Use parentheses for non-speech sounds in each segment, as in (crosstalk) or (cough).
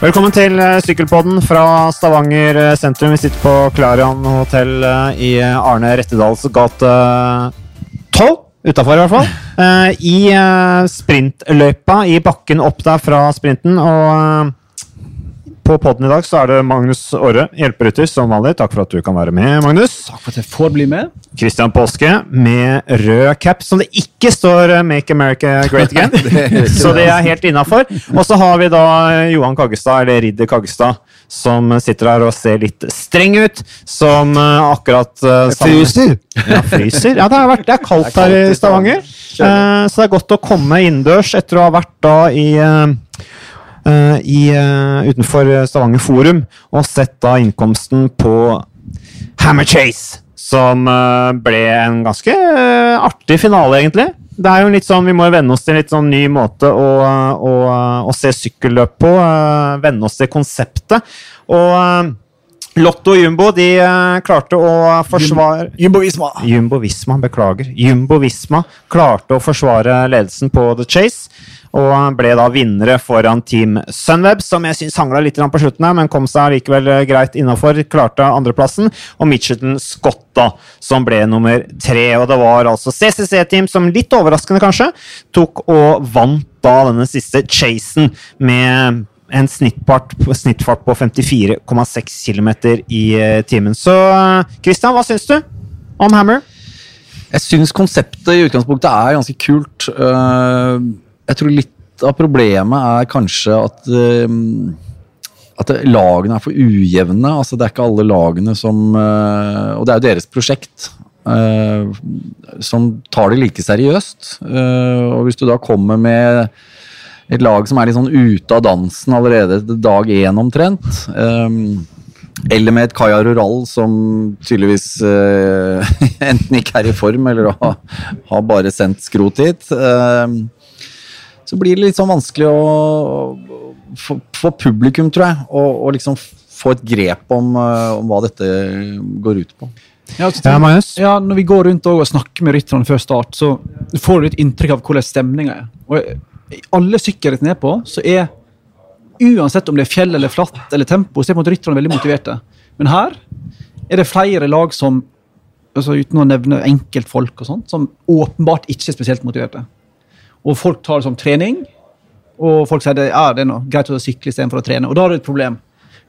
Velkommen til eh, Sykkelpodden fra Stavanger eh, sentrum. Vi sitter på Klarion hotell eh, i Arne Rettedals gate 12. Utafor, i hvert fall. (laughs) I sprintløypa i bakken opp der fra sprinten. Og på podden i dag så er det Magnus Aare, hjelperytter, som vanlig. Takk for at du kan være med, Magnus. Takk for at jeg får bli med. Christian Påske med rød cap, som det ikke står eh, 'Make America Great Again'. (laughs) så det er helt innafor. Og så har vi da Johan Kaggestad, eller Ridder Kaggestad, som sitter her og ser litt streng ut. Som eh, akkurat uh, Fryser! Ja, fryser. Ja, det, har vært, det er kaldt her i Stavanger. Uh, så det er godt å komme innendørs etter å ha vært da i eh, eh, i, eh, utenfor Stavanger Forum og sett da innkomsten på Hammer Chase, som eh, ble en ganske eh, artig finale, egentlig. Det er jo litt sånn, Vi må venne oss til en litt sånn ny måte å, å, å se sykkelløp på. eh, Venne oss til konseptet. Og eh, Lotto og Jumbo de eh, klarte å forsvare Jumbo Visma. Jumbo Visma, beklager. Jumbo Visma klarte å forsvare ledelsen på The Chase. Og ble da vinnere foran Team Sunweb, som jeg syns hangla litt på slutten, her, men kom seg likevel greit innafor. Klarte andreplassen. Og Mitchelton Scott, da, som ble nummer tre. Og det var altså CCC-team som, litt overraskende kanskje, tok og vant da denne siste chasen med en snittfart, snittfart på 54,6 km i eh, timen. Så Christian, hva syns du om Hammer? Jeg syns konseptet i utgangspunktet er ganske kult. Eh, Jeg tror litt av problemet er kanskje at eh, at lagene er for ujevne. altså Det er ikke alle lagene som eh, Og det er jo deres prosjekt. eh, som tar det like seriøst. Eh, og hvis du da kommer med et lag som er litt sånn ute av dansen allerede dag én omtrent. eh, eller med et Kaja Rural som tydeligvis (laughs) enten ikke er i form, eller har, bare sendt skrot hit. eh, så blir det litt sånn vanskelig å for, for publikum, tror jeg, å, å liksom få et grep om, eh, om hva dette går ut på. Ja, altså, Ja, Magnus? ja, når vi går rundt og snakker med rytterne før start, så får du litt inntrykk av hvordan stemninga er. Og I alle sykkelrittene jeg er på, så er uansett om det er fjell eller flatt eller tempo, så er på en måte rytterne veldig motiverte. Men her er det flere lag som, altså uten å nevne enkeltfolk og sånt, som åpenbart ikke er spesielt motiverte. Og folk tar det som trening, og folk sier det, ja, det er noe greit å sykle istedenfor å trene. Og da har du et problem.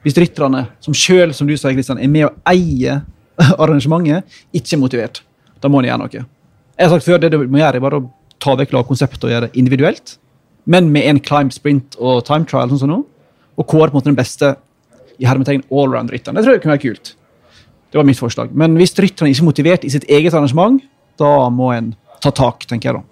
Hvis rytterne, som sjøl som du sa, Kristian, er med å eie (laughs) arrangementet, ikke er motivert, da må en gjøre noe. Jeg har sagt før, Det du må gjøre, er bare å ta vekk lagkonseptet og gjøre det individuelt, men med en climb, sprint og time trial, sånn som nå, og kåre på en måte den beste i hermetegn allround-rytteren. Det tror jeg kunne være kult. Det var mitt forslag. Men hvis rytterne ikke er motivert i sitt eget arrangement, da må en ta tak, tenker jeg da.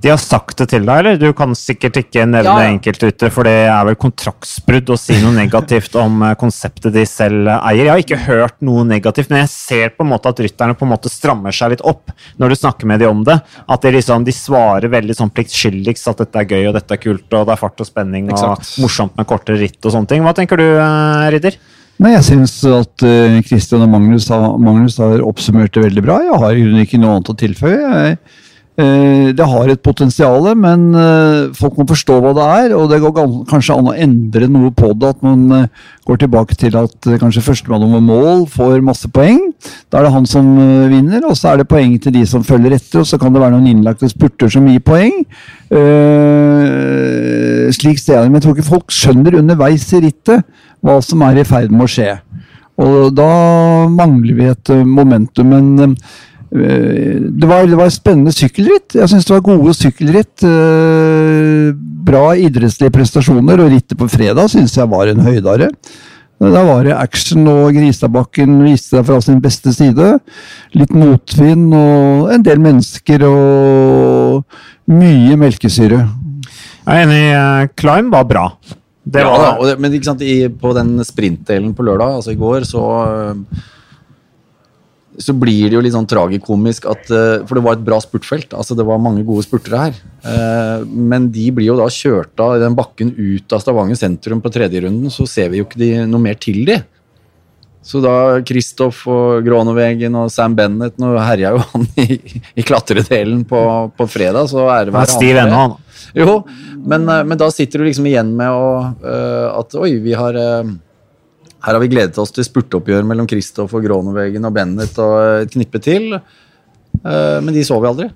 De har sagt det til deg, eller? Du kan sikkert ikke nevne Ja, ja. enkeltrytter, for det er vel kontraktsbrudd å si noe (laughs) negativt om eh, konseptet de selv eier. Jeg har ikke hørt noe negativt, men jeg ser på en måte at rytterne på en måte strammer seg litt opp når du snakker med dem om det. At de liksom, de svarer veldig sånn pliktskyldigst at dette er gøy og dette er kult og det er fart og spenning og Exakt. morsomt med kortere ritt og sånne ting. Hva tenker du, eh, Ridder? Nei, jeg syns at Kristian Christian og Magnus, har- Magnus har oppsummert det veldig bra. Jeg har i grunnen ikke noe annet å tilføye. Jeg, eh, det har et potensial, men eh, folk må forstå hva det er. Og det går kanskje an å endre noe på det. At man eh, går tilbake til at eh, kanskje førstemann over mål får masse poeng. Da er det han som eh, vinner, og så er det poeng til de som følger etter. Og så kan det være noen innlagte spurter som gir poeng. Eh, slik ser jeg det. Men jeg tror ikke folk skjønner underveis i rittet hva som er i ferd med å skje. Og da mangler vi et eh, momentum. Men eh, det, var, det var et spennende sykkelritt. Jeg syns det var gode sykkelritt. eh, bra idrettslige prestasjoner, og rittet på fredag syns jeg var en høydare. Da var det action, og Gristabakken viste seg fra sin beste side. Litt motvind og en del mennesker og mye melkesyre. Jeg er enig, eh, Climb var bra. Det ja, var og det, men ikke sant, i, på den sprintdelen på lørdag, altså i går, så så blir det jo litt sånn tragikomisk at eh, For det var et bra spurtfelt. altså Det var mange gode spurtere her. Eh, Men de blir jo da kjørt av den bakken ut av Stavanger sentrum på tredje runden, så ser vi jo ikke de, noe mer til de. Så da Kristoff og Grånevegen og Sam Bennett Nå herja jo han i, i klatredelen på, på fredag, så er det Han er stiv ennå, han. Jo, men, eh, men da sitter du liksom igjen med å, at oi, vi har Her har vi gledet oss til spurteoppgjør mellom Kristoff og Gronevegen og Bennett og et knippe til. Eh, men de så vi aldri.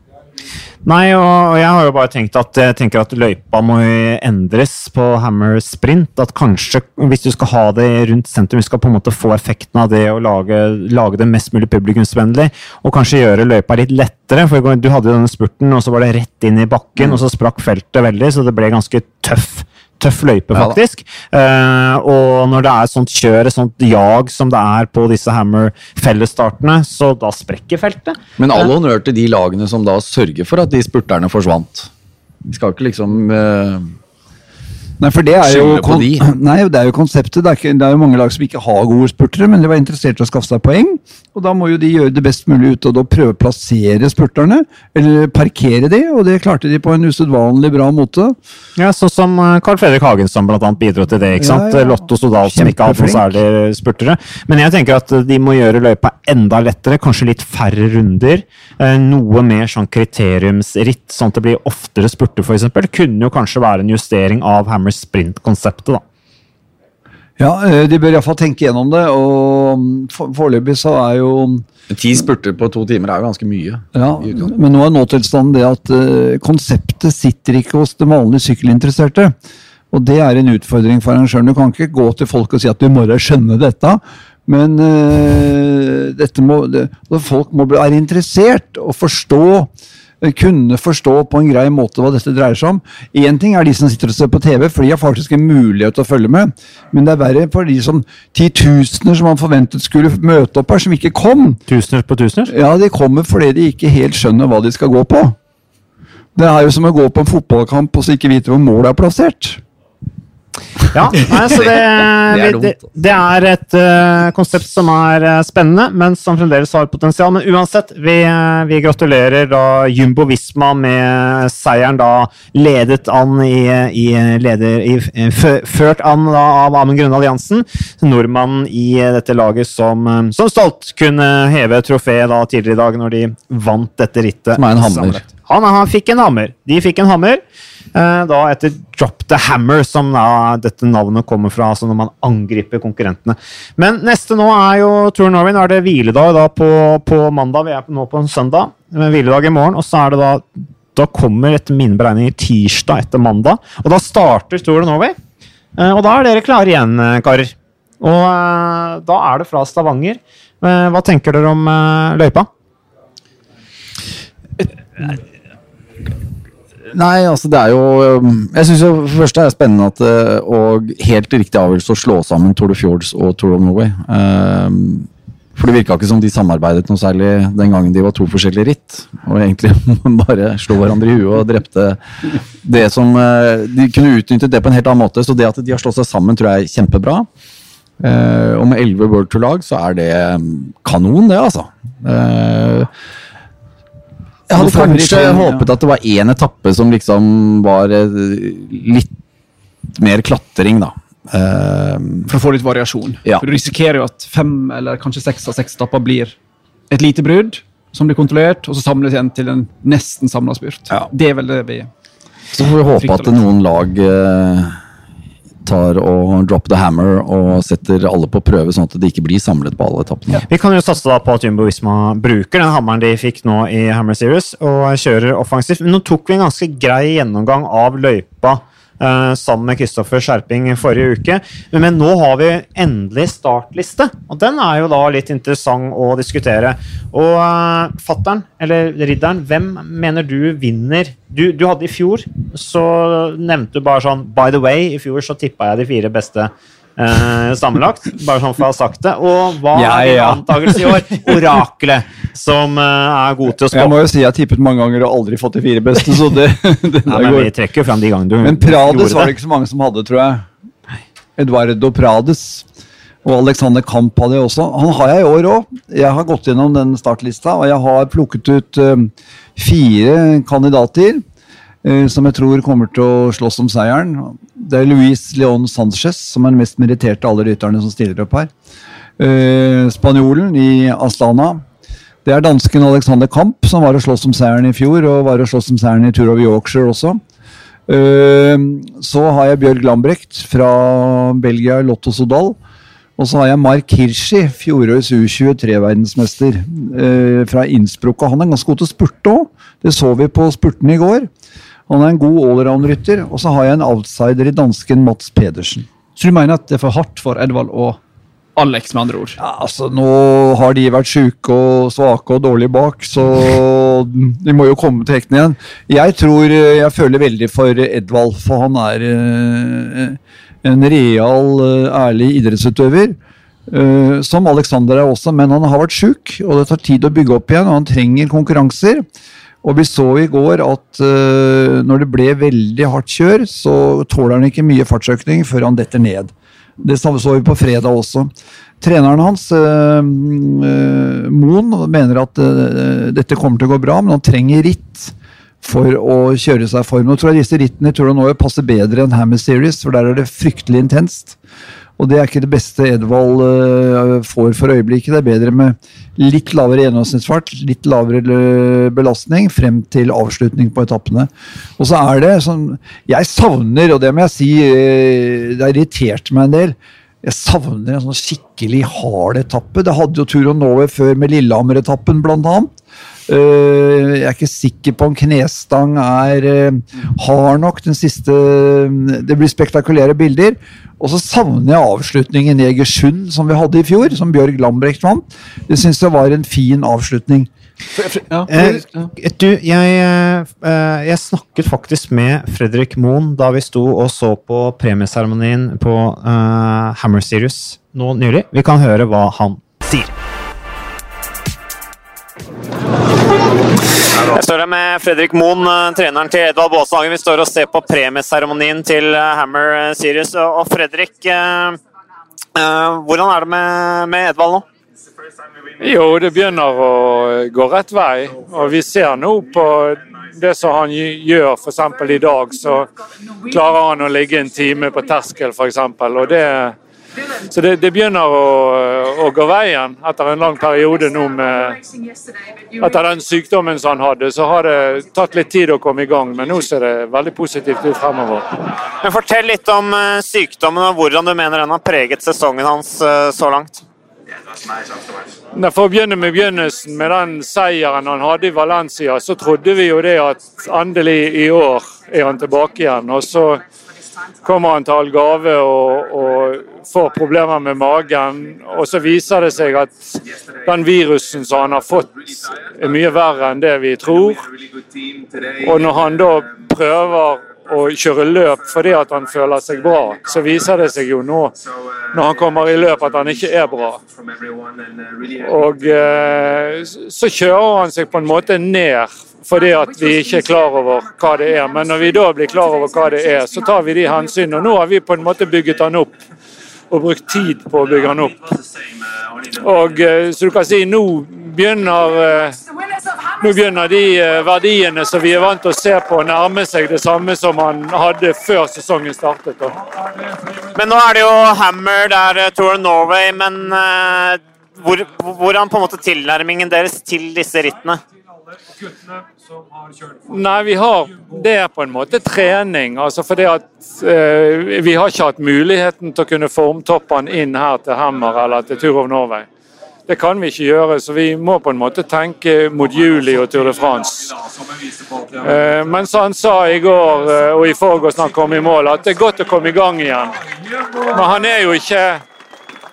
Nei, og jeg har jo bare tenkt at jeg tenker at løypa må endres på Hammer Sprint. At kanskje, hvis du skal ha det rundt sentrum, vi skal på en måte få effekten av det å lage, lage det mest mulig publikumsvennlig, og kanskje gjøre løypa litt lettere. For du hadde jo denne spurten, og så var det rett inn i bakken, og så sprakk feltet veldig, så det ble ganske tøff. Tøff løype, Ja faktisk. Eh, og når det er sånt kjør, sånt jag som det er på disse Hammer-fellesstartene, så da sprekker feltet. Men all honnør til de lagene som da sørger for at de spurterne forsvant. Vi skal ikke liksom eh, Nei, for det er jo, kon- de. (clears throat) Nei, det er jo konseptet. Det er, ikke, det er jo mange lag som ikke har gode spurtere, men de var interessert i å skaffe seg poeng. Og da må jo de gjøre det best mulig ut og da prøve å plassere spurterne, eller parkere de, og det klarte de på en usedvanlig bra måte. Ja, Sånn som eh, Carl Fredrik Hagen som blant annet bidro til det. ikke sant? Ja, ja. Lotto Stodal som ikke har noen særlig spurtere. Men jeg tenker at de må gjøre løypa enda lettere, kanskje litt færre runder. eh, Noe mer sånn kriteriumsritt, sånn at det blir oftere spurter f.eks. Kunne jo kanskje være en justering av Hammer Sprint-konseptet. da. Ja, eh, de bør iallfall tenke gjennom det, og mm, foreløpig så er jo Ti spurter på to timer er jo ganske mye. Ja, men nå er nåtilstanden det at uh, konseptet sitter ikke hos de vanlige sykkelinteresserte. Og det er en utfordring for arrangøren. Du kan ikke gå til folk og si at du må da skjønne dette. Men uh, dette må, det, folk må være interessert og forstå kunne forstå på en grei måte hva dette dreier seg om. Én ting er de som sitter og ser på TV, for de har faktisk en mulighet til å følge med. Men det er verre for de som titusener som man forventet skulle møte opp her, som ikke kom. Tusener på tusener? Ja, de kommer fordi de ikke helt skjønner hva de skal gå på. Det er jo som å gå på en fotballkamp og så ikke vite hvor målet er plassert. Ja, nei, så (laughs) det, det, det er et eh, konsept som er eh, spennende, men som fremdeles har potensial. Men uansett, vi, eh, vi gratulerer da Jumbo Visma med seieren, da ledet an i, i, leder, i Ført an da, av Amund Grønne Alliansen. nordmannen i dette laget som, som stolt kunne heve trofeet da tidligere i dag, når de vant dette rittet. Som er en hammer. Han, han fikk en hammer. De fikk en hammer. eh, Da etter Drop the Hammer, som da dette navnet kommer fra. altså når man angriper konkurrentene. Men neste nå er jo Tour Norway. Er det hviledag da på, på mandag. Vi er nå på en søndag. Men hviledag i morgen. Og så er det da Da kommer etter mine beregninger tirsdag etter mandag. Og da starter Tour Norway. Eh, Og da er dere klare igjen, eh, karer. Og eh, da er det fra Stavanger. Eh, Hva tenker dere om eh, løypa? Nei, altså det er jo um, Jeg syns for det første er det spennende at eh, og helt riktig avgjørelse å slå sammen Tour de Fjords og Tour of Norway. Um, for det virka ikke som de samarbeidet noe særlig den gangen de var to forskjellige ritt. Og egentlig (laughs) bare slo hverandre i huet og drepte det som eh, De kunne utnyttet det på en helt annen måte. Så det at de har slått seg sammen, tror jeg er kjempebra. Eh, og med elleve World Tour-lag så er det um, kanon, det, altså. Jeg hadde kanskje ikke- håpet at det var én etappe som liksom var eh, litt mer klatring, da. Eh, For å få litt variasjon. Ja. For Du risikerer jo at fem eller kanskje seks av seks etapper blir et lite brudd som blir kontrollert, og så samles igjen til en nesten samla spurt. Ja. Det er vel det vi så får vi håpe at noen lag eh, tar og drop the hammer og setter alle på prøve, sånn at det ikke blir samlet på alle etappene. Vi kan jo satse da på at Jumbo Visma bruker den hammeren de fikk nå i Hammer Series, og kjører offensivt. Men nå tok vi en ganske grei gjennomgang av løypa sammen med Kristoffer Skjerping forrige uke. Men nå har vi endelig startliste, og den er jo da litt interessant å diskutere. Og uh, fattern, eller ridderen, hvem mener du vinner? Du, du hadde i fjor, så nevnte du bare sånn By the way, i fjor så tippa jeg de fire beste eh, sammenlagt. Bare sånn for å ha sagt det. Og hva Ja, er din ja. antakelse i år? Oraklet, som eh, er god til å Jeg må jo si jeg har tippet mange ganger og aldri fått de fire beste, så det, (laughs) det Ja, men vi trekker fram de gangene du Men Prades var det ikke så mange som hadde, tror jeg. Eduardo Prades. Og Alexander Kamp hadde jeg også. Han har jeg i år òg. Jeg har gått gjennom den startlista, og jeg har plukket ut eh, fire kandidater som jeg tror kommer til å slåss om seieren. Det er Luis Leon Sanchez, som er den mest meritterte av alle rytterne som stiller opp her. eh, spanjolen i Astana. Det er dansken Alexander Kamp, som var og sloss om seieren i fjor, og var og sloss om seieren i Tour of Yorkshire også. Eh, så har jeg Bjørg Lambrecht fra Belgia, Lotto Sodal. Og så har jeg Mark Hirschi, fjorårets U23-verdensmester eh, fra Innsbruck. Og han er ganske god til å spurte òg. Det så vi på spurten i går. Han er en god allround-rytter. Og så har jeg en outsider i dansken Mats Pedersen. Så du mener at det er for hardt for Edvald og Alex, med andre ord? Ja, altså Nå har de vært sjuke og svake og dårlige bak, så de må jo komme til hektene igjen. Jeg tror jeg føler veldig for Edvald, for han er eh, en real, eh, ærlig idrettsutøver. eh, som Alexander er også, men han har vært sjuk, og det tar tid å bygge opp igjen. og Han trenger konkurranser. Og vi så i går at uh, når det ble veldig hardt kjør, så tåler han ikke mye fartsøkning før han detter ned. Det så vi på fredag også. Treneren hans, uh, uh, Moen, mener at dette kommer til å gå bra, men han trenger ritt for å kjøre seg i form. Nå tror jeg disse rittene tror jeg nå passer bedre enn Hammer Series, for der er det fryktelig intenst. Og det er ikke det beste Edvald eh, får for øyeblikket. Det er bedre med litt lavere gjennomsnittsfart, litt lavere eh, belastning frem til avslutning på etappene. Og så er det sånn Jeg savner, og det må jeg si, eh, det har irritert meg en del. Jeg savner en sånn skikkelig hard etappe. Det hadde jo Turon Norway før med Lillehammer-etappen, blant annet. Eh, jeg er ikke sikker på om knestang er eh, hard nok. Den siste Det blir spektakulære bilder. Og så savner jeg avslutningen i Egersund, som vi hadde i fjor, som Bjørg Lambrecht vant. Det syns jeg var en fin avslutning. Ja, du, jeg, eh, jeg snakket faktisk med Fredrik Moen da vi sto og så på premieseremonien på Hammer Series nå nylig. Vi kan høre hva han sier. Jeg står her med Fredrik Moen, eh, treneren til Edvald Baashagen. Vi står og ser på premieseremonien til eh, Hammer Series. Og Fredrik, eh, eh, hvordan er det med, Edvald nå? Jo, det begynner å gå rett vei. Og vi ser nå på det som han gj- gjør, f.eks. i dag, så klarer han å ligge en time på terskel, f.eks. Og det, så det, det begynner å, å gå veien etter en lang periode nå med Etter den sykdommen som han hadde, så har det tatt litt tid å komme i gang, men nå ser det veldig positivt ut fremover. Men Fortell litt om eh, sykdommen og hvordan du mener den har preget sesongen hans eh, så langt. For å begynne med begynnelsen, med den seieren han hadde i Valencia, så trodde vi jo det at endelig i år er han tilbake igjen. Og så kommer han til Algarve og, og får problemer med magen. Og så viser det seg at den virusen som han har fått, er mye verre enn det vi tror. Og når han da prøver å kjøre løp fordi at han føler seg bra, så viser det seg jo nå når han kommer i løp at han ikke er bra. Og eh, så kjører han seg på en måte ned fordi at vi ikke er klar over hva det er. Men når vi da blir klar over hva det er, så tar vi de hensyn. Og nå har vi på en måte bygget han opp og brukt tid på å bygge han opp. Og eh, så du kan si nå begynner eh, nå begynner de eh, verdiene som vi er vant til å se på, å nærme seg det samme som han hadde før sesongen startet. Men nå er det jo Hammer, det er eh, Tour of Norway, men hvor, hvordan på en måte tilnærmingen deres til disse rittene? Nei, vi har det på en måte trening. altså fordi at eh, Vi har ikke hatt muligheten til å kunne formtoppene inn her til Hammer eller til Tour of Norway. Det kan vi ikke gjøre, så vi må på en måte tenke mot juli og Tour de France. Eh, men som han sa i går eh, og i forgårs når han kom i mål, at det er godt å komme i gang igjen. Men han er jo ikke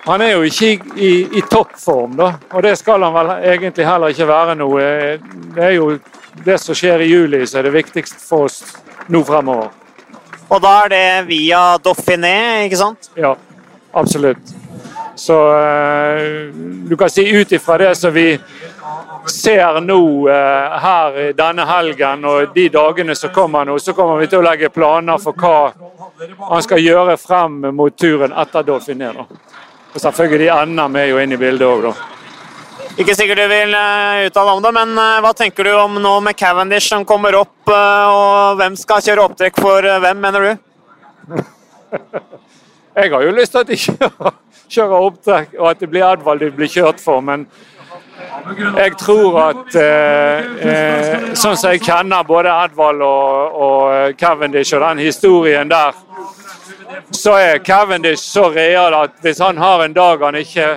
han er jo ikke i, i, toppform, da. Og det skal han vel egentlig heller ikke være nå. Det er jo det som skjer i juli som er det viktigste for oss nå fremover. Og da er det via Dauphiné, ikke sant? Ja, absolutt. Så eh, du kan si ut ifra det som vi ser nå eh, her denne helgen og de dagene som kommer nå, så kommer vi til å legge planer for hva han skal gjøre frem mot turen etter Dauphiné. Og selvfølgelig NM er jo inne i bildet òg, da. Ikke sikkert du vil eh, uttale om det, men hva tenker du om nå med Cavendish som kommer opp, og hvem skal kjøre opptrekk for hvem, mener du? (laughs) Jeg har jo lyst til at de kjører, kjører opptrekk, og at det blir Edvald de blir kjørt for. Men jeg tror at eh, eh, sånn som jeg kjenner både Edvald og, og Cavendish og den historien der, så er Cavendish så real at hvis han har en dag han ikke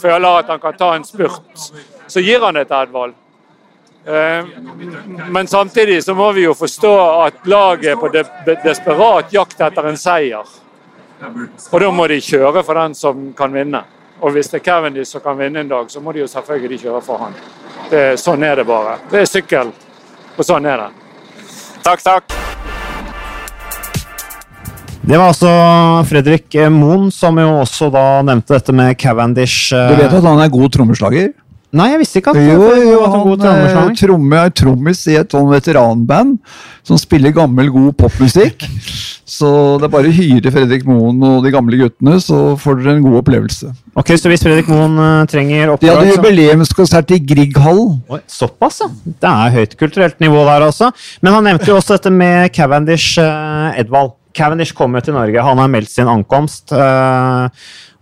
føler at han kan ta en spurt, så gir han det til Edvald. Eh, Men samtidig så må vi jo forstå at laget er på de desperat jakt etter en seier. Og da må de kjøre for den som kan vinne. Og hvis det er Cavendish som kan vinne en dag, så må de jo selvfølgelig kjøre for han. Det, sånn er det bare. Det er sykkel, og sånn er det. Takk, takk. Det var altså Fredrik Moen som jo også da nevnte dette med Cavendish. Du vet at han er god trommeslager? Nei, jeg visste ikke at Jo, jo, han er trommeslager. tromme, er trommis i et sånn veteranband som spiller gammel, god popmusikk. (laughs) Så det er bare å hyre Fredrik Moen og de gamle guttene, så får dere en god opplevelse. Ok, Så hvis Fredrik Moen trenger trenger De hadde oppdrag jubileumskonsert i Grieghallen. Såpass, ja. Det er høyt kulturelt nivå der, også. Men han nevnte jo også dette med Cavendish eh, Edvald. Cavendish kom jo til Norge. Han har meldt sin ankomst.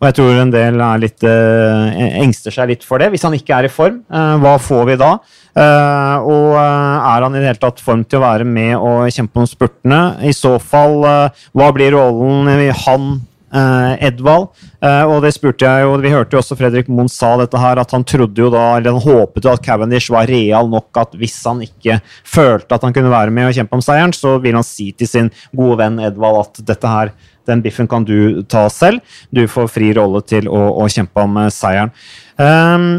Og jeg tror en del litt, eh, engster seg litt for det. Hvis han ikke er i form, eh, hva får vi da? Eh, og er han i det hele tatt form til å være med og kjempe om spurtene? I så fall, hva blir rollen i han Uh, Edvald. Uh, og det spurte jeg jo, Vi hørte jo også Fredrik Moen sa dette her, at han trodde jo da, eller han håpet jo at Cavendish var real nok at hvis han ikke følte at han kunne være med og kjempe om seieren, så vil han si til sin gode venn Edvald at dette her, den biffen kan du ta selv. Du får fri rolle til å, å kjempe om eh, seieren. Um,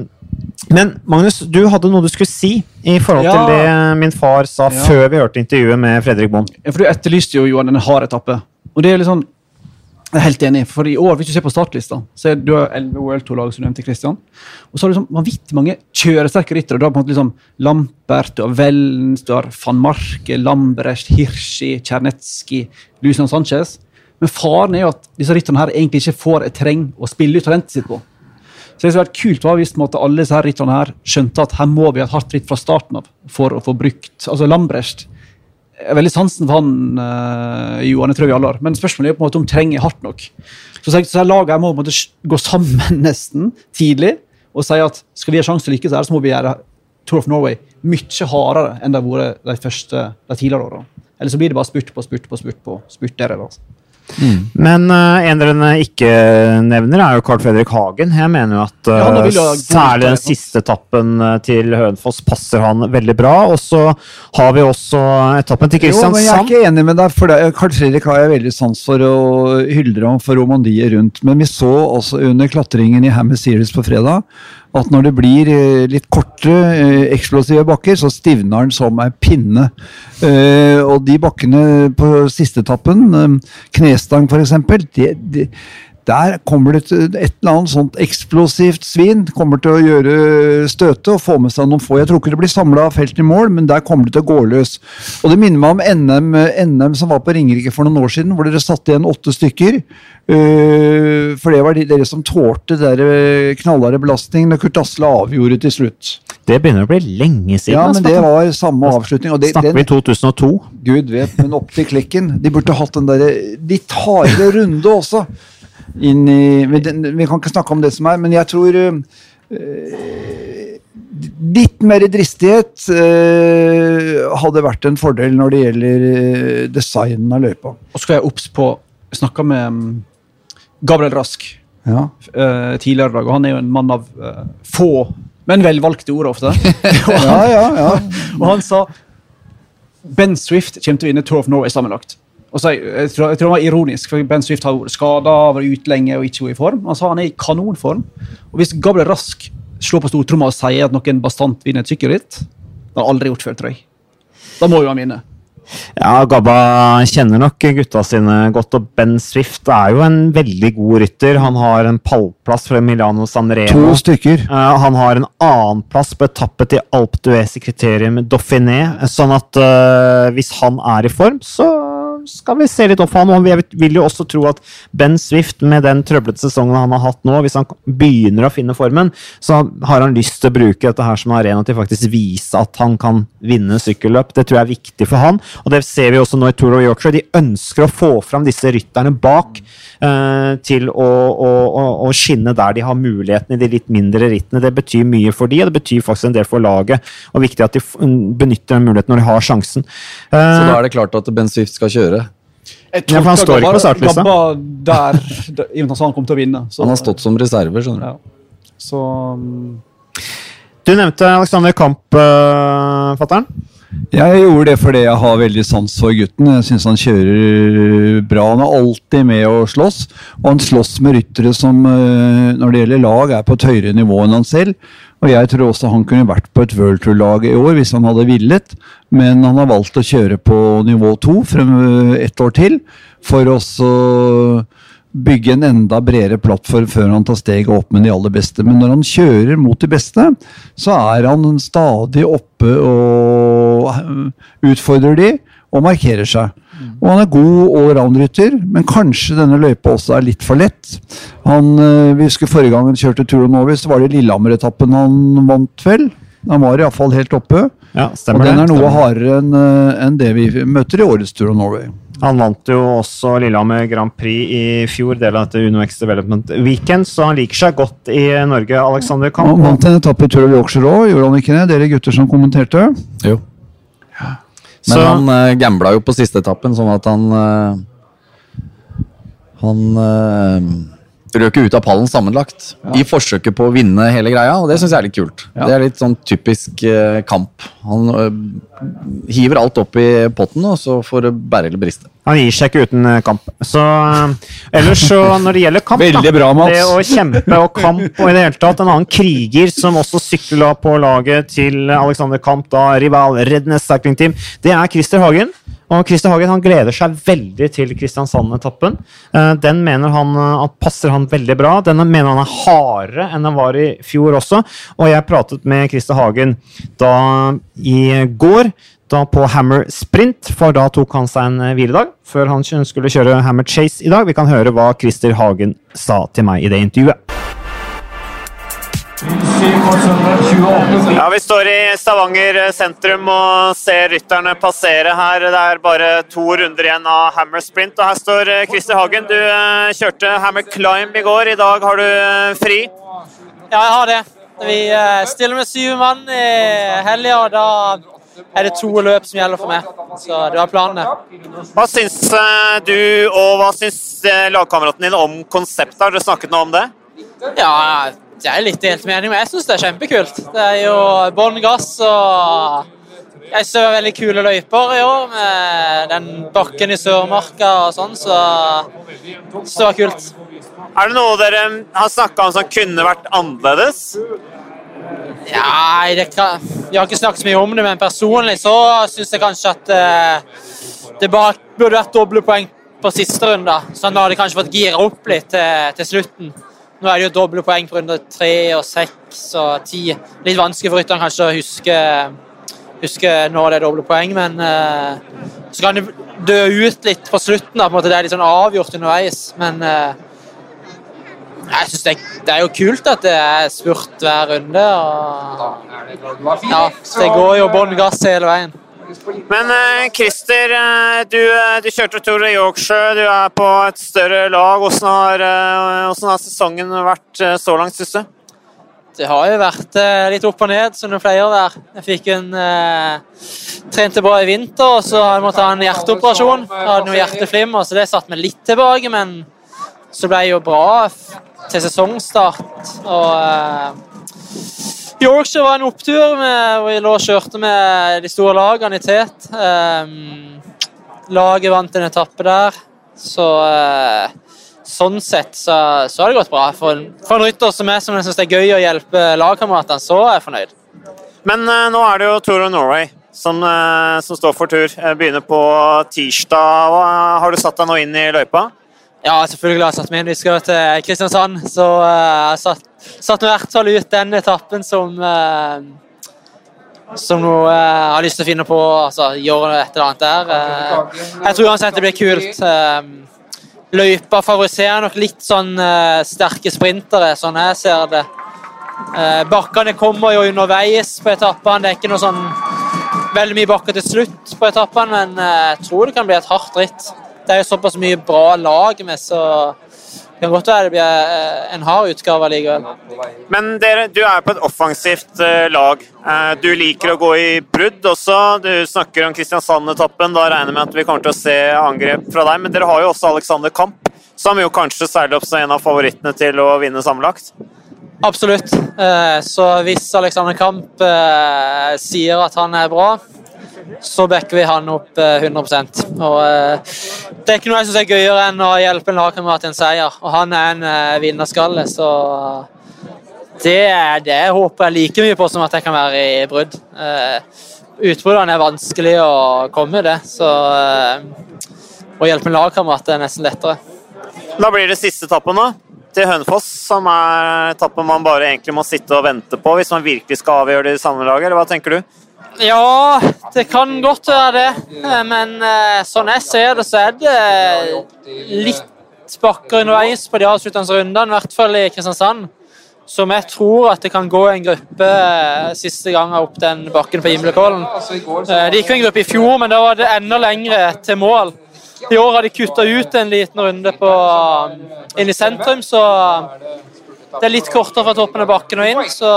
men Magnus, du hadde noe du skulle si i forhold Ja. til det min far sa Ja. før vi hørte intervjuet med Fredrik Bond. Ja, for Du etterlyste jo Johan, en hard etappe. Og det er litt sånn, jeg er helt enig, for i år, hvis du ser på startlista, så er du elleve 11 World Tour-lag, som du nevnte, Christian. Og så har du liksom vanvittig mange kjøresterke ryttere. Du har på en måte liksom Lampert, du har Wellens, du har van Marke, Lambrecht, Hirschi, Czernetski, Lucian Sanchez. Men faren er jo at disse rytterne her egentlig ikke får et terreng å spille ut talentet sitt på. Så det som vært kult var hvis alle disse her rytterne her skjønte at her må vi ha et hardt ritt fra starten av for å få brukt altså Lambrecht jeg har veldig sansen for han uh, Johan, jeg tror vi alle har. Men spørsmålet er på en måte om trenger hardt nok. Så, så, så laget her må måte gå sammen (laughs) nesten tidlig og si at skal vi ha sjanse til å lykkes her, så må vi gjøre Tour of Norway mye hardere enn det har vært de første, de tidligere årene. Eller så blir det bare spurt på spurt på spurt på spurt der. Altså. Men uh, en dere ikke nevner, er jo Carl Fredrik Hagen. Jeg mener jo at Ja, han eh, særlig den siste etappen eh, til Hønefoss passer han veldig bra. Og så har vi også etappen til Kristiansand. Jo, men jeg er ikke enig med deg, for det, Carl Fredrik har jeg veldig sans for og hyller ham for romandiet rundt. Men vi så også under klatringen i Hammer Series på fredag at når det blir eh, litt korte, eh, eksplosive bakker, så stivner den som ei pinne. Eh, og de bakkene på siste etappen, eh, knestang f.eks., det, det, der kommer det et eller annet sånt eksplosivt svin. Kommer til å gjøre støte og få med seg noen få. Jeg tror ikke det blir samla felt i mål, men der kommer det til å gå løs. Og det minner meg om NM, NM som var på Ringerike for noen år siden, hvor dere satte igjen åtte stykker. Eh, for det var de, dere som tålte den eh, knallharde belastningen da Kurt Asle avgjorde til slutt. Det begynner å bli lenge siden. Ja, men det var samme avslutning. Og det, Snakker vi den, 2002? Gud vet, men opp til klikken. De burde hatt den der tar det runde også. Inn i, vi, vi kan ikke snakke om det som er, men jeg tror eh, Litt mer dristighet eh, hadde vært en fordel når det gjelder eh, designen av løypa. Og så skal jeg obs på snakka med mm, Gabriel Rask Ja. eh, tidligere i dag, og han er jo en mann av eh, få, men velvalgte ord ofte. og, (laughs) han, ja, ja. (laughs) og han sa Ben Swift kommer til å vinne Tour of Norway sammenlagt. Og jeg, tror, jeg tror det var ironisk, for Ben Swift har vært skada, vært ute lenge og ikke vært i form. Sa han er i kanonform. Og hvis Gabriel Rask slår på stortromma og sier at noen bastant vinner et sykkelritt, det har han aldri gjort før, tror jeg. Da må jo han vinne. Ja, Gabba kjenner nok gutta sine godt, og Ben Swift er jo en veldig god rytter. Han har en pallplass fra Milano Sanremo. To stykker. Uh, han har en annenplass på etappe til Alpe d'Huez i kriterium Dauphiné. Sånn at uh, hvis han er i form, så skal vi se litt opp for ham. Og jeg vil jo også tro at Ben Swift, med den trøblete sesongen han har hatt nå, hvis han begynner å finne formen, så har han lyst til å bruke dette her som arena til faktisk vise at han kan vinne sykkelløp. Det tror jeg er viktig for han, og det ser vi også nå i Tour of Yorkshire. De ønsker å få fram disse rytterne bak eh, til å, å, å, skinne der de har muligheten i de litt mindre rittene. Det betyr mye for de, og det betyr faktisk en del for laget. Og viktig at de benytter den muligheten når de har sjansen. Eh, Så da er det klart at Ben Swift skal kjøre? Jeg ja, for han står ikke på startlista. der, der i og med at han kom til å vinne. Så. Han har stått som reserve, skjønner du. Ja. Så um... Du nevnte Alexander Kamp, uh, fatter'n? Jeg gjorde det fordi jeg har veldig sans for gutten. Jeg syns han kjører bra. Han er alltid med å slåss, og han slåss med ryttere som uh, når det gjelder lag, er på et høyere nivå enn han selv. Og jeg tror også han kunne vært på et World Tour-lag i år hvis han hadde villet, men han har valgt å kjøre på nivå to eh, ett år til, for å bygge en enda bredere plattform før han tar steget opp med de aller beste. Men når han kjører mot de beste, så er han stadig oppe og utfordrer de og markerer seg. Og han er god allround-rytter, men kanskje denne løypa også er litt for lett. Han, eh, vi husker Forrige gang han kjørte Tour of Norway, så var det Lillehammer-etappen han vant, vel? Han var iallfall helt oppe. Ja, og den er noe hardere enn eh, en det vi møter i årets Tour of Norway. Han vant jo også Lillehammer Grand Prix i fjor, del av dette UnoX Development Weekend, så han liker seg godt i Norge. Alexander Kamp. Han vant en etappe i Tour of Yorkshire òg, gjorde han ikke det? Dere gutter som kommenterte? Jo. Men så, han uh, gambla jo på siste etappen, sånn at han uh, Han uh, røk ut av pallen sammenlagt ja. i forsøket på å vinne hele greia, og det syns jeg er litt kult. Ja. Det er litt sånn typisk uh, kamp. Han hiver alt opp i potten, og så får det bære eller briste. Han gir seg ikke uten kamp. Så ellers så, når det gjelder kamp, da, bra, det å kjempe og kamp og i det hele tatt En annen kriger som også sykla på laget til Alexander Kamp, da rival Rednes Cycling Team, det er Christer Hagen. Og Christer Hagen han gleder seg veldig til Kristiansand-etappen. Eh, den mener han eh, at passer han veldig bra. Den mener han er hardere enn den var i fjor også. Og jeg pratet med Christer Hagen da i går da på Hammer Sprint, for da tok han seg en eh, hviledag før han skulle kjøre Hammer Chase i dag. Vi kan høre hva Christer Hagen sa til meg i det intervjuet. Ja, Vi står i Stavanger sentrum og ser rytterne passere her. Det er bare to runder igjen av Hammer Sprint. Og her står eh, Christer Hagen. Du eh, kjørte Hammer Climb i går. I dag har du eh, fri? Ja, jeg har det. Vi stiller med syv mann i helga, da er det to løp som gjelder for meg. Så det var planene. Hva syns du og hva syns lagkameraten din om konseptet? Har dere snakket noe om det? Ja, jeg er litt delt mening, men jeg syns det er kjempekult. Det er jo bånn gass og jeg så veldig kule løyper i år, med den bakken i Sørmarka og sånn, så, så det var kult. Er det noe dere har snakka om som kunne vært annerledes? Det kan, Vi har ikke snakket så mye om det, men personlig så syns jeg kanskje at eh, det bare burde vært doble poeng på siste runde. Sånn hadde kanskje fått gira opp litt til, til slutten. Nå er det jo doble poeng på runde tre og seks og ti. Litt vanskelig for rytteren kanskje å huske, huske når det er doble poeng, men eh, så kan det dø ut litt på slutten. da, på en måte Det er litt sånn avgjort underveis, men uh, jeg synes det, det, er jo kult at det er spurt hver runde. og ja, Det går jo bånn gass hele veien. Men uh, Christer, uh, du, uh, du, kjørte Tour de Yorkshire. Du er på et større lag. Hvordan har, hvordan har sesongen vært så langt, syns du? Det har jo vært litt opp og ned, som det pleier å være. Jeg fikk en trente bra i vinter, og så har jeg måttet ha en hjerteoperasjon. Jeg hadde noe hjerteflimmer, så det satte meg litt tilbake, men så ble jeg jo bra til sesongstart. og Yorkshire var en opptur med, vi lå og kjørte med de store lagene i tet. Um, laget vant en etappe der, så uh, sånn sett så, så, har det gått bra. For, for en rytter som meg, som syns det er gøy å hjelpe lagkameratene, så er jeg fornøyd. Men uh, nå er det jo Tour of Norway som, som står for tur. Begynner på tirsdag. Har du satt deg nå inn i løypa? Ja, selvfølgelig har jeg satt meg inn. Vi skal til Kristiansand, så uh, jeg satt, satt i hvert fall ut den etappen som uh, som nå jeg har lyst til å finne på. altså Gjøre et eller annet der. Eh, jeg tror uansett det blir kult. Eh, løypa favoriserer nok litt sånn eh, sterke sprintere, sånn jeg ser det. Eh, bakkene kommer jo underveis på etappene. Det er ikke noe sånn veldig mye bakker til slutt på etappene, men eh, jeg tror det kan bli et hardt ritt. Det er jo såpass mye bra lag med, så det kan godt være det blir eh, en hard utgave likevel. Men dere, du er på et offensivt eh, lag. Eh, du liker å gå i brudd også. Du snakker om Kristiansand-etappen. Da regner jeg med at vi kommer til å se angrep fra deg. Men dere har jo også Alexander Kamp, som jo kanskje seiler opp som en av favorittene til å vinne sammenlagt. Absolutt. Så hvis Alexander Kamp sier at han er bra, så backer vi han opp eh, 100 Og eh, Det er ikke noe jeg syns er gøyere enn å hjelpe en lagkamerat til en seier. Og han er en eh, vinnerskalle, så det, det håper jeg like mye på som at jeg kan være i brudd. Eh, Utbruddene er vanskelig å komme i, det, så eh, å hjelpe en lagkamerat er nesten lettere. Da blir det siste etappen, da. Til Hønefoss, som er etappen man bare egentlig må sitte og vente på hvis man virkelig skal avgjøre det i samme laget, eller hva tenker du? Ja, det kan godt være det. Eh, Men eh, sånn jeg ser det, så er det litt bakker underveis på de avsluttende rundene, i hvert fall i Kristiansand. Som jeg tror at det kan gå en gruppe eh, siste gang opp den bakken på Gimlekollen. Eh, Det gikk jo en gruppe i fjor, men da var det enda lengre til mål. I år har de kutta ut en liten runde på, inn i sentrum, så det er litt kortere fra toppen av bakken og inn, så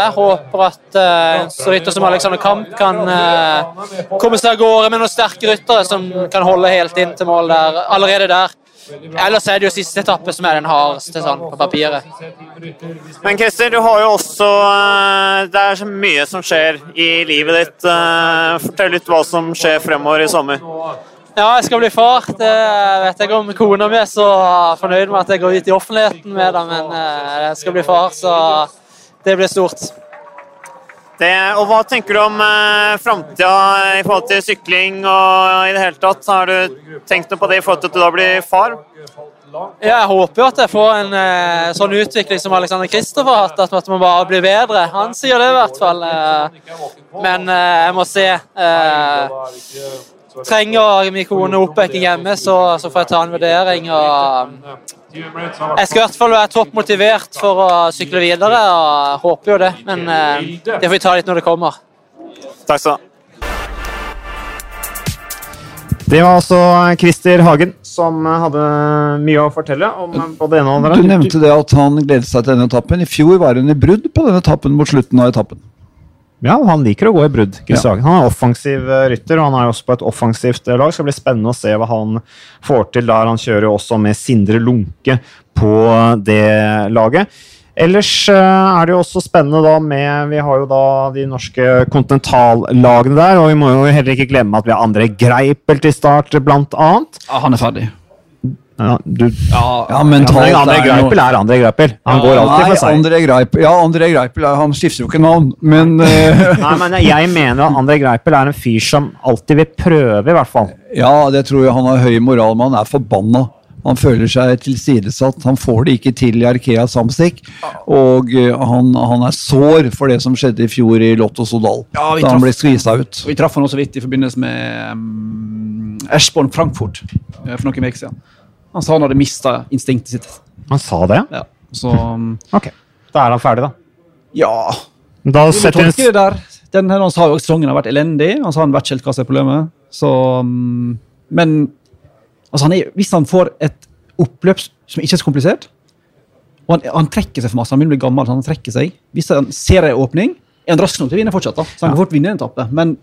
jeg håper at uh, så rytter som Alexander Kamp kan eh, komme seg av gårde med noen sterke ryttere som kan holde helt inn til mål der, allerede der. Ellers er det jo siste etappe som er den hardeste sånn, på papiret. Men Christer, du har jo også eh, Det er så mye som skjer i livet ditt. Eh, Fortell litt hva som skjer fremover i sommer. Ja, jeg skal bli far. Det vet jeg om kona mi er så fornøyd med at jeg går ut i offentligheten med det, men eh, jeg skal bli far, så det blir stort. Det, og hva tenker du om eh, framtida i forhold til sykling og i det hele tatt? Har du tenkt noe på det i forhold til at du da blir far? Ja, jeg håper jo at jeg får en eh, sånn utvikling som Alexander Kristoff har hatt, at man bare blir bedre. Han sier det i hvert fall. Eh, men eh, jeg må se. Trenger min kone oppbacking hjemme, så, så får jeg ta en vurdering. Og, jeg skal i hvert fall være topp motivert for å sykle videre, og håper jo det. Men eh, det får vi ta litt når det kommer. Takk skal du ha. Det var altså Christer Hagen som hadde mye å fortelle om både ene og andre. Du nevnte det at han gledet seg til denne etappen. I fjor var hun i brudd på denne etappen mot slutten av etappen. Ja, han liker å gå i brudd. Ja. Han er offensiv eh, rytter, og han er også på et offensivt eh, lag. Det skal bli spennende å se hva han får til der. Han kjører jo også med Sindre Lunke på det laget. Ellers eh, er det jo også spennende da med Vi har jo da de norske kontinentallagene der, og vi må jo heller ikke glemme at vi har André Greipel til start, blant annet. Ja, han er ferdig. Ja, du, Ja, André, mentalt André er Greipel er André Greipel. Han går alltid Nei, for seg. André Greipel, ja, André Greipel han skifter jo ikke navn, men eh, (laughs) Nei, men jeg mener at André Greipel er en fyr som alltid vil prøve, i hvert fall. Ja, det tror jeg han har høy moral, men han er forbanna. Han føler seg tilsidesatt. Han får det ikke til i Arkea Samstik. Og eh, han, han er sår for det som skjedde i fjor i Lotto Sodal. Ja, da han ble skvisa ut. Vi traff han også vidt i forbindelse med um, Eschborn Frankfurt eh, for noen uker siden. Han sa han hadde mista instinktet sitt. Han sa det? Ja. Så um, Ok. Da er han ferdig, da. ja Da setter vi det der. Den, han sa jo at sesongen har vært elendig. Han sa han vet ikke helt hva som er problemet. Så, um, men altså han er, hvis han får et oppløp som ikke er så komplisert, og han, han trekker seg for masse, han begynner å bli gammel, så han trekker seg. Hvis han ser en åpning, er han rask nok til å vinne fortsatt. da. Så han kan fort vinne en etappe. Men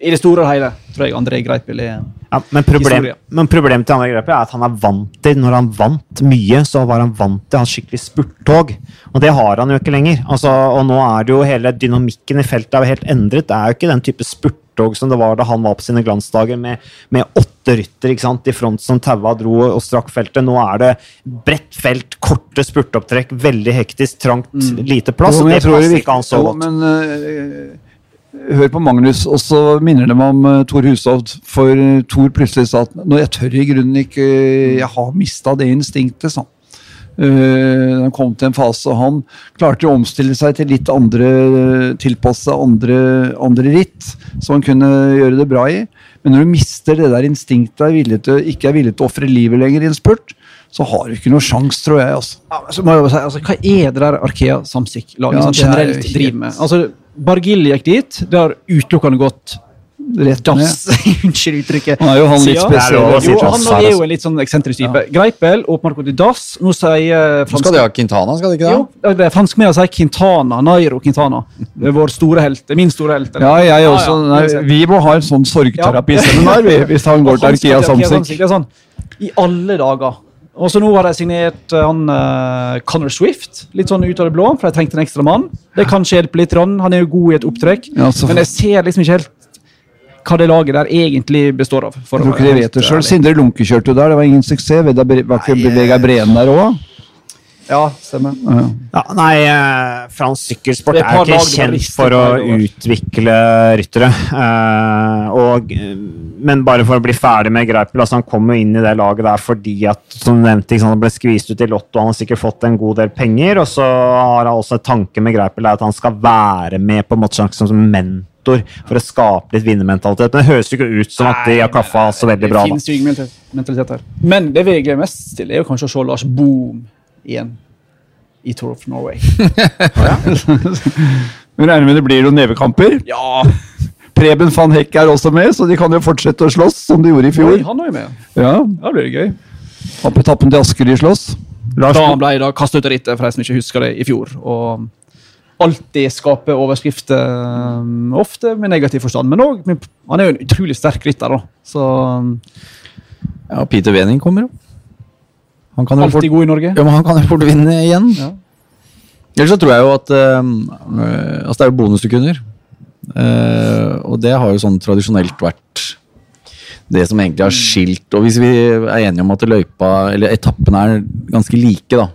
i det store og hele tror jeg André Greipel er Ja, men, problem, men problemet til André Greipel er at han er vant til Når han vant mye, så var han vant til hans skikkelig spurttog. Og det har han jo ikke lenger. Altså, og nå er det jo hele dynamikken i feltet er jo helt endret. Det er jo ikke den type spurttog som det var da han var på sine glansdager med, med åtte rytter ikke sant, i front som taua dro og strakk feltet. Nå er det bredt felt, korte spurtopptrekk, veldig hektisk, trangt, lite plass. Jo, og det er passer ikke han så jo, godt. Men eh, hør på Magnus, og så minner det meg om uh, Tor Hushovd. For uh, Tor plutselig sa at nå, jeg tør i grunnen ikke Jeg har mista det instinktet, sa han. Eh, han kom til en fase, og han klarte å omstille seg til litt andre Tilpasse andre, andre ritt, så han kunne gjøre det bra i. Men når du mister det der instinktet er villig til, ikke er villig til å ofre livet lenger i en spurt, så har du ikke noe sjans, tror jeg. altså. Ja, jeg si, altså, Hva er det der Arkea Samsic-laget Ja, sånn er generelt driver med? Altså, Bargill gikk dit. Det har utelukkende gått Rett ned. (laughs) Unnskyld uttrykket. Han er jo han litt spesiell. Å si Jo, han er jo altså. en litt sånn eksentrisk type. Greipel åpner gått i dass. Nå sier Nå skal de ha Quintana, skal de ikke det? Jo, det er franskmennene sier Quintana. Nairo Quintana. Vår store helt. Min store helt. Ja, jeg Ja, også. ja, Nei, vi må ha en sånn sorgterapiseminar ja. hvis han går til Arkia til Samsic. Sånn, I alle dager. Og så nå har de signert eh, han uh, Connor Swift, litt sånn ut av det blå, for jeg trengte en ekstra mann. Det kan kanskje hjelpe litt. Ron, Han er jo god i et opptrekk. Ja, Men jeg ser liksom ikke helt hva det laget der egentlig består av. for Jeg tror ikke de vet det sjøl. Sindre Lunke kjørte jo der, det var ingen suksess. Var ikke Vegard Breen der òg? Ja, stemmer. Ja. Ja, nei, eh, fransk sykkelsport er er, ikke kjent for å utvikle ryttere. Eh, og, eh, men bare for å bli ferdig med Greipel, altså han kom jo inn i det laget der fordi at som du nevnte, liksom, han ble skvist ut i Lotto, han har sikkert fått en god del penger. Og så har han også en tanke med Greipel er at han skal være med på en måte som mentor for å skape litt vinnermentalitet. Men det høres jo ikke ut som at de har kaffa så veldig bra. Det finnes jo ingen mentalitet- mentalitet her. Men det vi gleder mest til, er jo kanskje å se Lars Boom igjen i Tour of Norway. (laughs) Vi regner med det blir noen nevekamper. Ja! Preben van Heck er også med, så de kan jo fortsette å slåss som de gjorde i Oi, fjor. han er jo med. Ja, Da blir det gøy. Opp på til Asker de slåss. Lars Da ble da kastet ut av rittet, for de som ikke husker det, i fjor. Og alltid skaper overskrifter, um, ofte med negativ forstand. Men òg Han er jo en utrolig sterk rytter, da. Så um, Ja, Peter Wening kommer jo. Han kan jo fort, god i Norge. ja, men han kan jo fort vinne igjen. Ja. Ellers så tror jeg jo at øh, Altså, det er jo bonussekunder. Uh, og det har jo sånn tradisjonelt vært det som egentlig har skilt Og hvis vi er enige om at løypa, eller etappene er ganske like, da.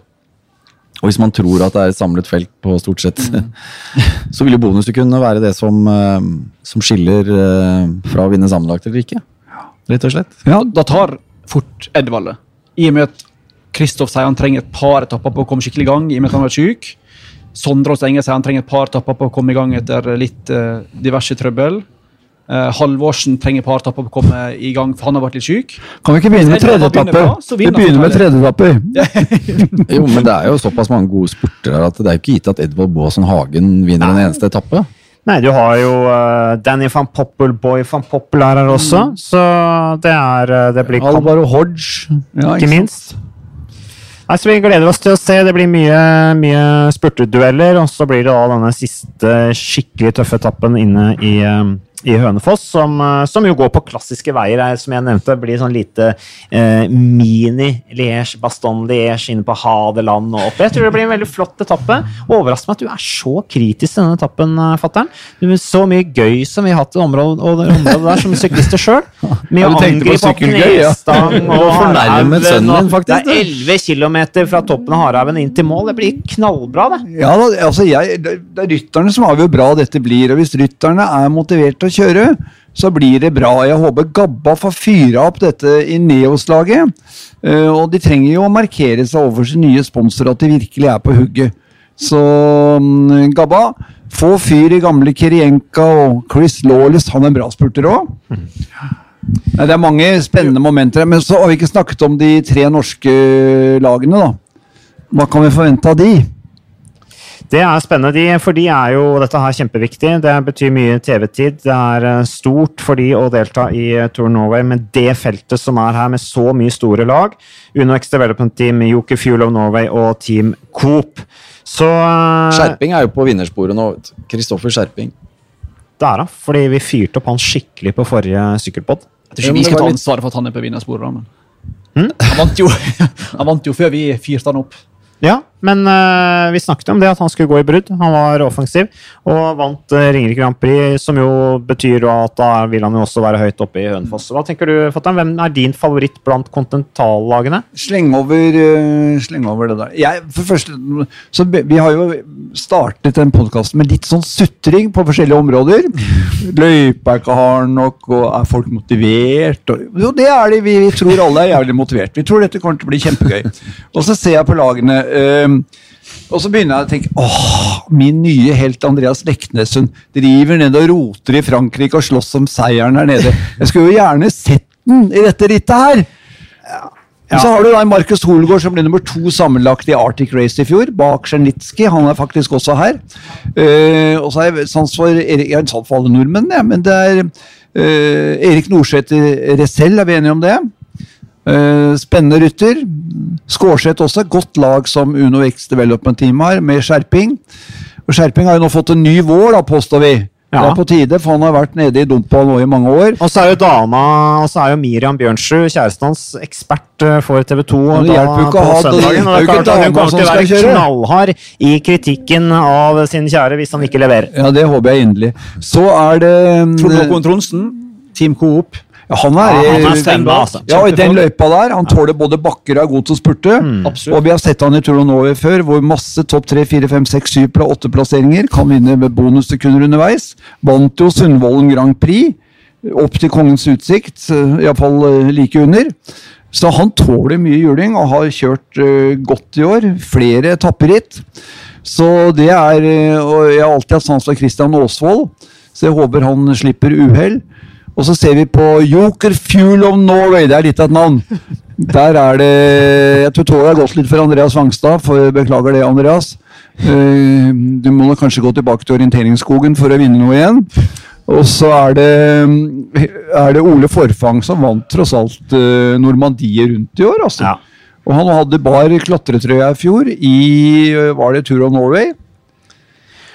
Og hvis man tror at det er et samlet felt på stort sett, (laughs) så vil jo bonussekundene være det som, øh, som skiller fra å vinne sammenlagt eller ikke. Rett og slett. Ja, da tar fort Edvald det. I og med at Kristoff sier han trenger et par etapper på å komme skikkelig i gang, i og med at han var syk. Sondre og Stenge sier han trenger et par etapper på å komme i gang etter litt uh, diverse trøbbel. Uh, Halvorsen trenger et par etapper på å komme i gang, for han har vært litt syk. Kan vi ikke begynne med tredje Edvard etappe? Vi begynner med tredje etappe. (laughs) Jo, men det er jo såpass mange gode spurter her at det er jo ikke gitt at Edvald Baasen Hagen vinner en eneste etappe. Nei, du har jo uh, Danny van Poppel, Boy van Poppel er her også, så det er uh, Det blir Alvaro Hodge. Ja, ikke minst. Nei, så Vi gleder oss til å se. Det blir mye, mye spurtedueller. Og så blir det da denne siste skikkelig tøffe etappen inne i, eh, i Hønefoss, som, eh, som jo går på klassiske veier. her, Som jeg nevnte, blir sånn lite eh, mini-Liège, Baston-Liège inne på Hadeland og opp. Jeg tror det blir en veldig flott etappe. Overrasker meg at du er så kritisk til denne etappen, eh, fatter'n. Så mye gøy som vi har hatt i området, området der som syklister sjøl. (laughs) Med Ja, du tenkte på sykkelgøy, ja. knestang (laughs) og fornærmet sønnen din, faktisk, Det er 11 km fra toppen av Harhaugen inn til mål. Det blir knallbra, det. Ja, altså jeg, det det er rytterne som avgjør bra dette blir. og Hvis rytterne er motivert til å kjøre, så blir det bra. Jeg håper Gabba får fyra opp dette i Neos-laget. Eh, og de trenger jo å markere seg overfor sin nye sponsor at de virkelig er på hugget. Så mm, Gabba, få fyr i gamle Kirienka og Chris Lawless. Han er en bra spurter òg. Det er mange spennende momenter, her, men så har vi ikke snakket om de tre norske lagene. da. Hva kan vi forvente av de? Det er spennende, de, for de er jo dette her kjempeviktig. Det betyr mye TV-tid. Det er eh, stort for de å delta i eh, Tour Norway med det feltet som er her, med så mye store lag. Uno X Development Team, Joker Fuel of Norway og Team Coop. Så eh, Skjerping er jo på vinnersporet nå. Kristoffer Skjerping. det er da, fordi vi fyrte opp han skikkelig på forrige sykkelpod. Jeg tror ikke vi skal ta ansvaret for at han er på vinnersporet. Men... Hmm? Han, vant jo, (laughs) han vant jo før vi fyrte han opp. Ja, men uh, vi snakket om det at han skulle gå i brudd. Han var offensiv og vant uh, Ringerike Grand Prix, som jo betyr at da vil han jo også være høyt oppe i Hønefoss. Hva tenker du, Fatter'n? Hvem er din favoritt blant kontinentallagene? Sleng over, uh, sleng over det der. Jeg, for første, så vi har jo startet den podkasten med litt sånn sutring på forskjellige områder. (laughs) Løypa er ikke hard nok, og er folk motivert? Og, jo, det er de. Vi, vi tror alle er jævlig motivert. Vi tror dette kommer til å bli kjempegøy. (laughs) Og så ser jeg på lagene. ehm, og så begynner jeg å tenke åh, min nye helt Andreas Leknessund driver ned og roter i Frankrike og slåss om seieren her nede. Jeg skulle jo gjerne sett den i dette rittet her! Ja. Så har du da Markus Holgaard som ble nummer to sammenlagt i Arctic Race i fjor, bak Czernitski. Han er faktisk også her. Uh, og så har jeg sans for Erik, jeg har en sans for alle nordmenn, ja, men det er uh, Erik Norsæter Resell, er vi enige om det? Eh, spennende rytter. Skårseth også. Godt lag som Uno X Development Team har, med skjerping. Og Skjerping har jo nå fått en ny vår, da, påstår vi. Det er på tide, for han har vært nede i dumpa nå i mange år. Og så er jo dama, og så er jo Miriam Bjørnsrud, kjæresten hans, ekspert eh, for TV 2 Men det hjelper jo ikke å ha- det søndagen. Det er jo ikke klart hun kommer som til å være knallhard i kritikken av sin kjære hvis han ikke leverer. Ja, det håper jeg inderlig. Så er det Trond Håkon Tronsen, Team Coop. Ja, han er, Ja, han er i- altså. Ja, og i den løypa der. Han tåler både bakker og er god til å spurte. Mm. Og vi har sett han i Norway før, hvor masse topp 3, 4, 5, 6, 7, 8 plasseringer. Kan vinne med bonussekunder underveis. Vant jo Sundvolden Grand Prix. Opp til Kongens utsikt, iallfall like under. Så han tåler mye juling og har kjørt eh, godt i år. Flere etapperitt. Så det er eh, Og jeg har alltid hatt sans for Christian Aasvold, så jeg håper han slipper uhell. Og så ser vi på Joker Fuel of Norway. Det er litt av et navn. Der er det Jeg tror toget har gått litt for Andreas Wangstad. For, beklager det, Andreas. Eh, du må nok kanskje gå tilbake til orienteringsskogen for å vinne noe igjen. Og så er det, er det Ole Forfang som vant tross alt Normandie Normandiet rundt i år. altså. Ja. Og han hadde bar klatretrøya i fjor i eh, Var det Tour of Norway?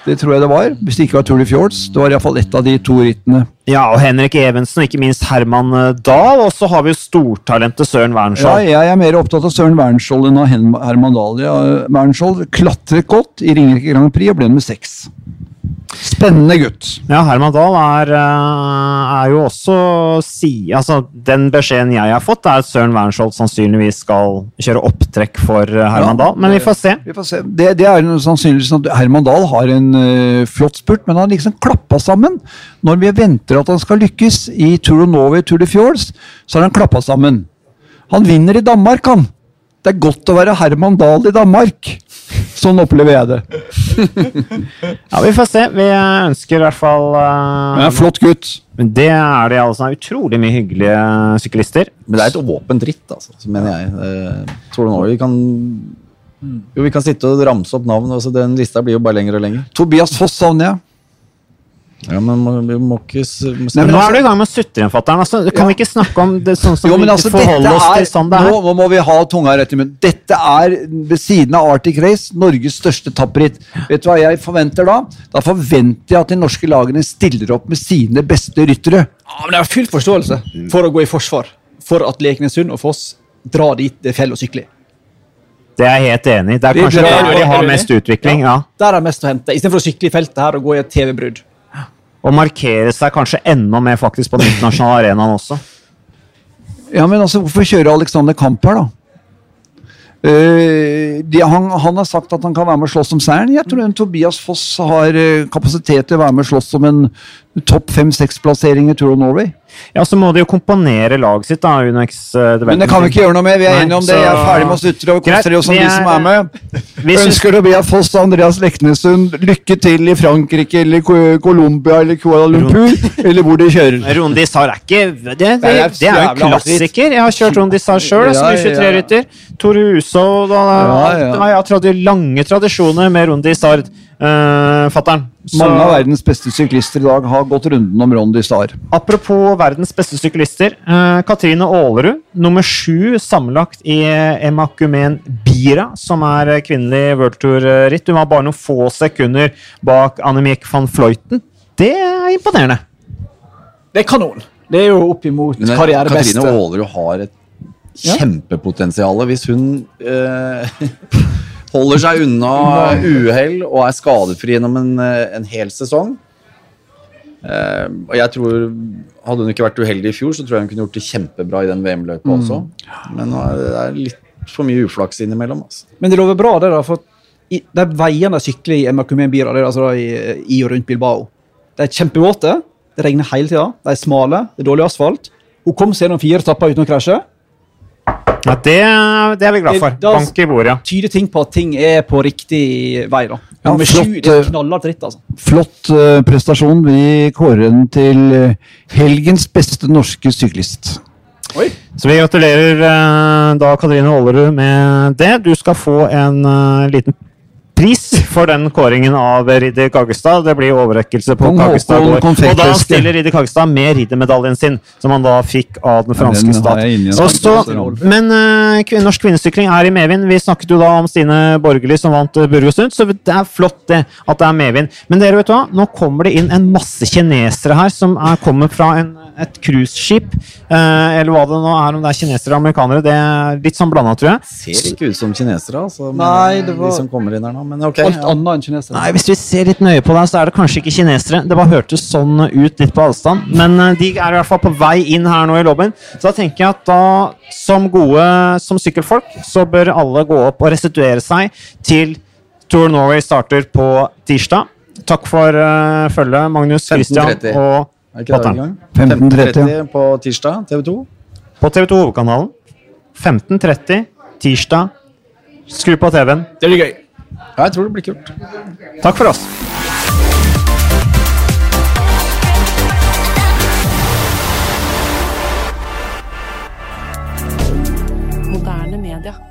Det tror jeg det var. Hvis det ikke var Tour de Fjords. Det var iallfall ett av de to rittene. Ja, og Henrik Evensen og ikke minst Herman eh, Dahl. Og så har vi jo stortalentet Søren Ja, jeg er mer opptatt av Søren Wernskjold enn av Herman Dahl. Ja, Wernskjold klatret godt i Ringerike Grand Prix og ble nummer seks. Spennende gutt. Ja, Herman Dahl er, eh, er jo også si, altså, Den beskjeden jeg har fått, er at Søren Wernskjold sannsynligvis skal kjøre opptrekk for eh, Herman Ja, Dahl. Men vi får se. Vi får se. Det, det er sannsynligvis at Herman Dahl har en uh, flott spurt, men han liksom klappa sammen. Når vi venter at han skal lykkes i Tour of Norway, Tour de Fjords, så har han klappa sammen. Han vinner i Danmark, han. Det er godt å være Herman Dahl i Danmark. Sånn opplever jeg det. Ja, Vi får se. Vi ønsker i hvert fall uh, eh, er en flott gutt. Men det er det altså utrolig mye hyggelige syklister. Men det er et åpent ritt, altså, så mener jeg. Tror du nå Norway kan jo, Vi kan sitte og ramse opp navn. Altså, den lista blir jo bare lenger og lenger. Tobias Foss savner jeg. Ja, men må- vi må ikke s- må Nei, Men men nå altså- er du i gang med å sutre igjen, fatter'n. Altså, kan vi ikke snakke om det sånn som Jo, men vi altså, forholder oss til sånn det er? Nå, nå må vi ha tunga rett i munnen. Dette er, ved siden av Arctic Race, Norges største tapperitt. Vet du hva jeg forventer da? Da forventer jeg at de norske lagene stiller opp med sine beste ryttere. Ja, men Jeg har full forståelse for å gå i forsvar for at Leknesund og Foss drar dit det er fjell å sykle i. Det er jeg helt enig i. Det er Vi kanskje der de har mest utvikling. utvikling. ja. Der er mest å hente, istedenfor å sykle i feltet her og gå i et TV-brudd. Og markere seg kanskje enda mer faktisk på den internasjonale arenaen også. Ja, men altså, hvorfor kjøre Alexander Kamp her, da? Uh, de, han, han har sagt at han kan være med og slåss om seieren. Jeg tror en Tobias Foss har uh, kapasitet til å være med og slåss om en topp fem-seks-plassering i Tour of Norway. Ja, så må de jo komponere laget sitt, da. Unex uh, Men det kan vi ikke gjøre noe med. Vi er Nei, enige om det. Jeg er ferdig med å sutre og Greit, oss om de som er med. Vi Ønsker Tobias Foss og Andreas Leknesund lykke til i Frankrike eller Co- Colombia eller Kuala Lumpur, eller hvor de kjører. Rondi Sar er ikke Det, det, det, er er jo en klassiker. Jeg har kjørt Rondi Sar sjøl, som er ja, ja. 23-rytter. Tor Hushovd og Jeg har lange tradisjoner med Rondi Sard, uh, fatter'n. Mange av verdens beste syklister i dag har gått runden om Rondy Star. Apropos verdens beste syklister. eh, Katrine Aalerud, nummer sju sammenlagt i Emakumen Bira, som er eh, kvinnelig World Tour-ritt. Hun var bare noen få sekunder bak Annemiek van Vleuten. Det er imponerende. Det er kanon. Det er jo opp imot Men karrierebeste. Katrine Aalerud har et kjempepotensial hvis hun eh, (laughs) holder seg (laughs) unna uhell og er skadefri gjennom en, eh, en hel sesong. Eh, og jeg tror Hadde hun ikke vært uheldig i fjor, så tror jeg hun kunne gjort det kjempebra i den VM-løypa også. Men nå er det er litt for mye uflaks innimellom. Altså. Men det lover bra, det, da. For i, de veiene de sykler i Emakumen Bira, det er altså i, i og rundt Bilbao, de er kjempevåte. Det regner hele tida. De er smale, det er dårlig asfalt. Hun kom seg gjennom fire etapper uten å krasje. Ja, det, det er vi glad for. Da- Bank i bordet. Tyder ting på at ting er på riktig vei, da. Ja, flott, dritt, det eh, altså. Flott eh, prestasjon. Vi kårer den til eh, helgens beste norske syklist. Oi. Så vi gratulerer da Katrine Aalerud med det. Du skal få en liten pris for den kåringen av Ridder Kaggestad. Det blir overrekkelse på Kagestad. Kaggestad gård. Og da stiller Ridder Kaggestad med riddermedaljen sin, som han da fikk av den franske stat. så- men uh, norsk kvinnesykling er i medvind. Vi snakket jo da om Stine Borgerli som vant uh, Burgosund, så det er flott det at det er medvind. Men dere vet hva? nå kommer det inn en masse kinesere her som er, kommer fra en, et cruiseskip. uh, eller hva det nå er, om det er kinesere og amerikanere. Det er litt sånn blanda, tror jeg. Ser ikke ut som kinesere, altså. men, Nei, det eh, var- De som kommer inn her nå. Men ok. Alt Ja. annet enn kinesere. Nei, Hvis vi ser litt nøye på det, så er det kanskje ikke kinesere. Det bare hørtes sånn ut litt på avstand. Men eh, de er i hvert fall på vei inn her nå i lobbyen. Så da tenker jeg at da, som gode som sykkelfolk, så bør alle gå opp og restituere seg til Tour Norway starter på tirsdag. Takk for uh, følget, Magnus, Christian 15.30. og Er Pattern. i gang? 15.30, 15.30 på tirsdag, TV 2. På TV 2 Hovedkanalen. 15.30 tirsdag. Skru på TV-en. Det blir gøy. Ja, jeg tror det blir kult. Takk for oss. Moderne media.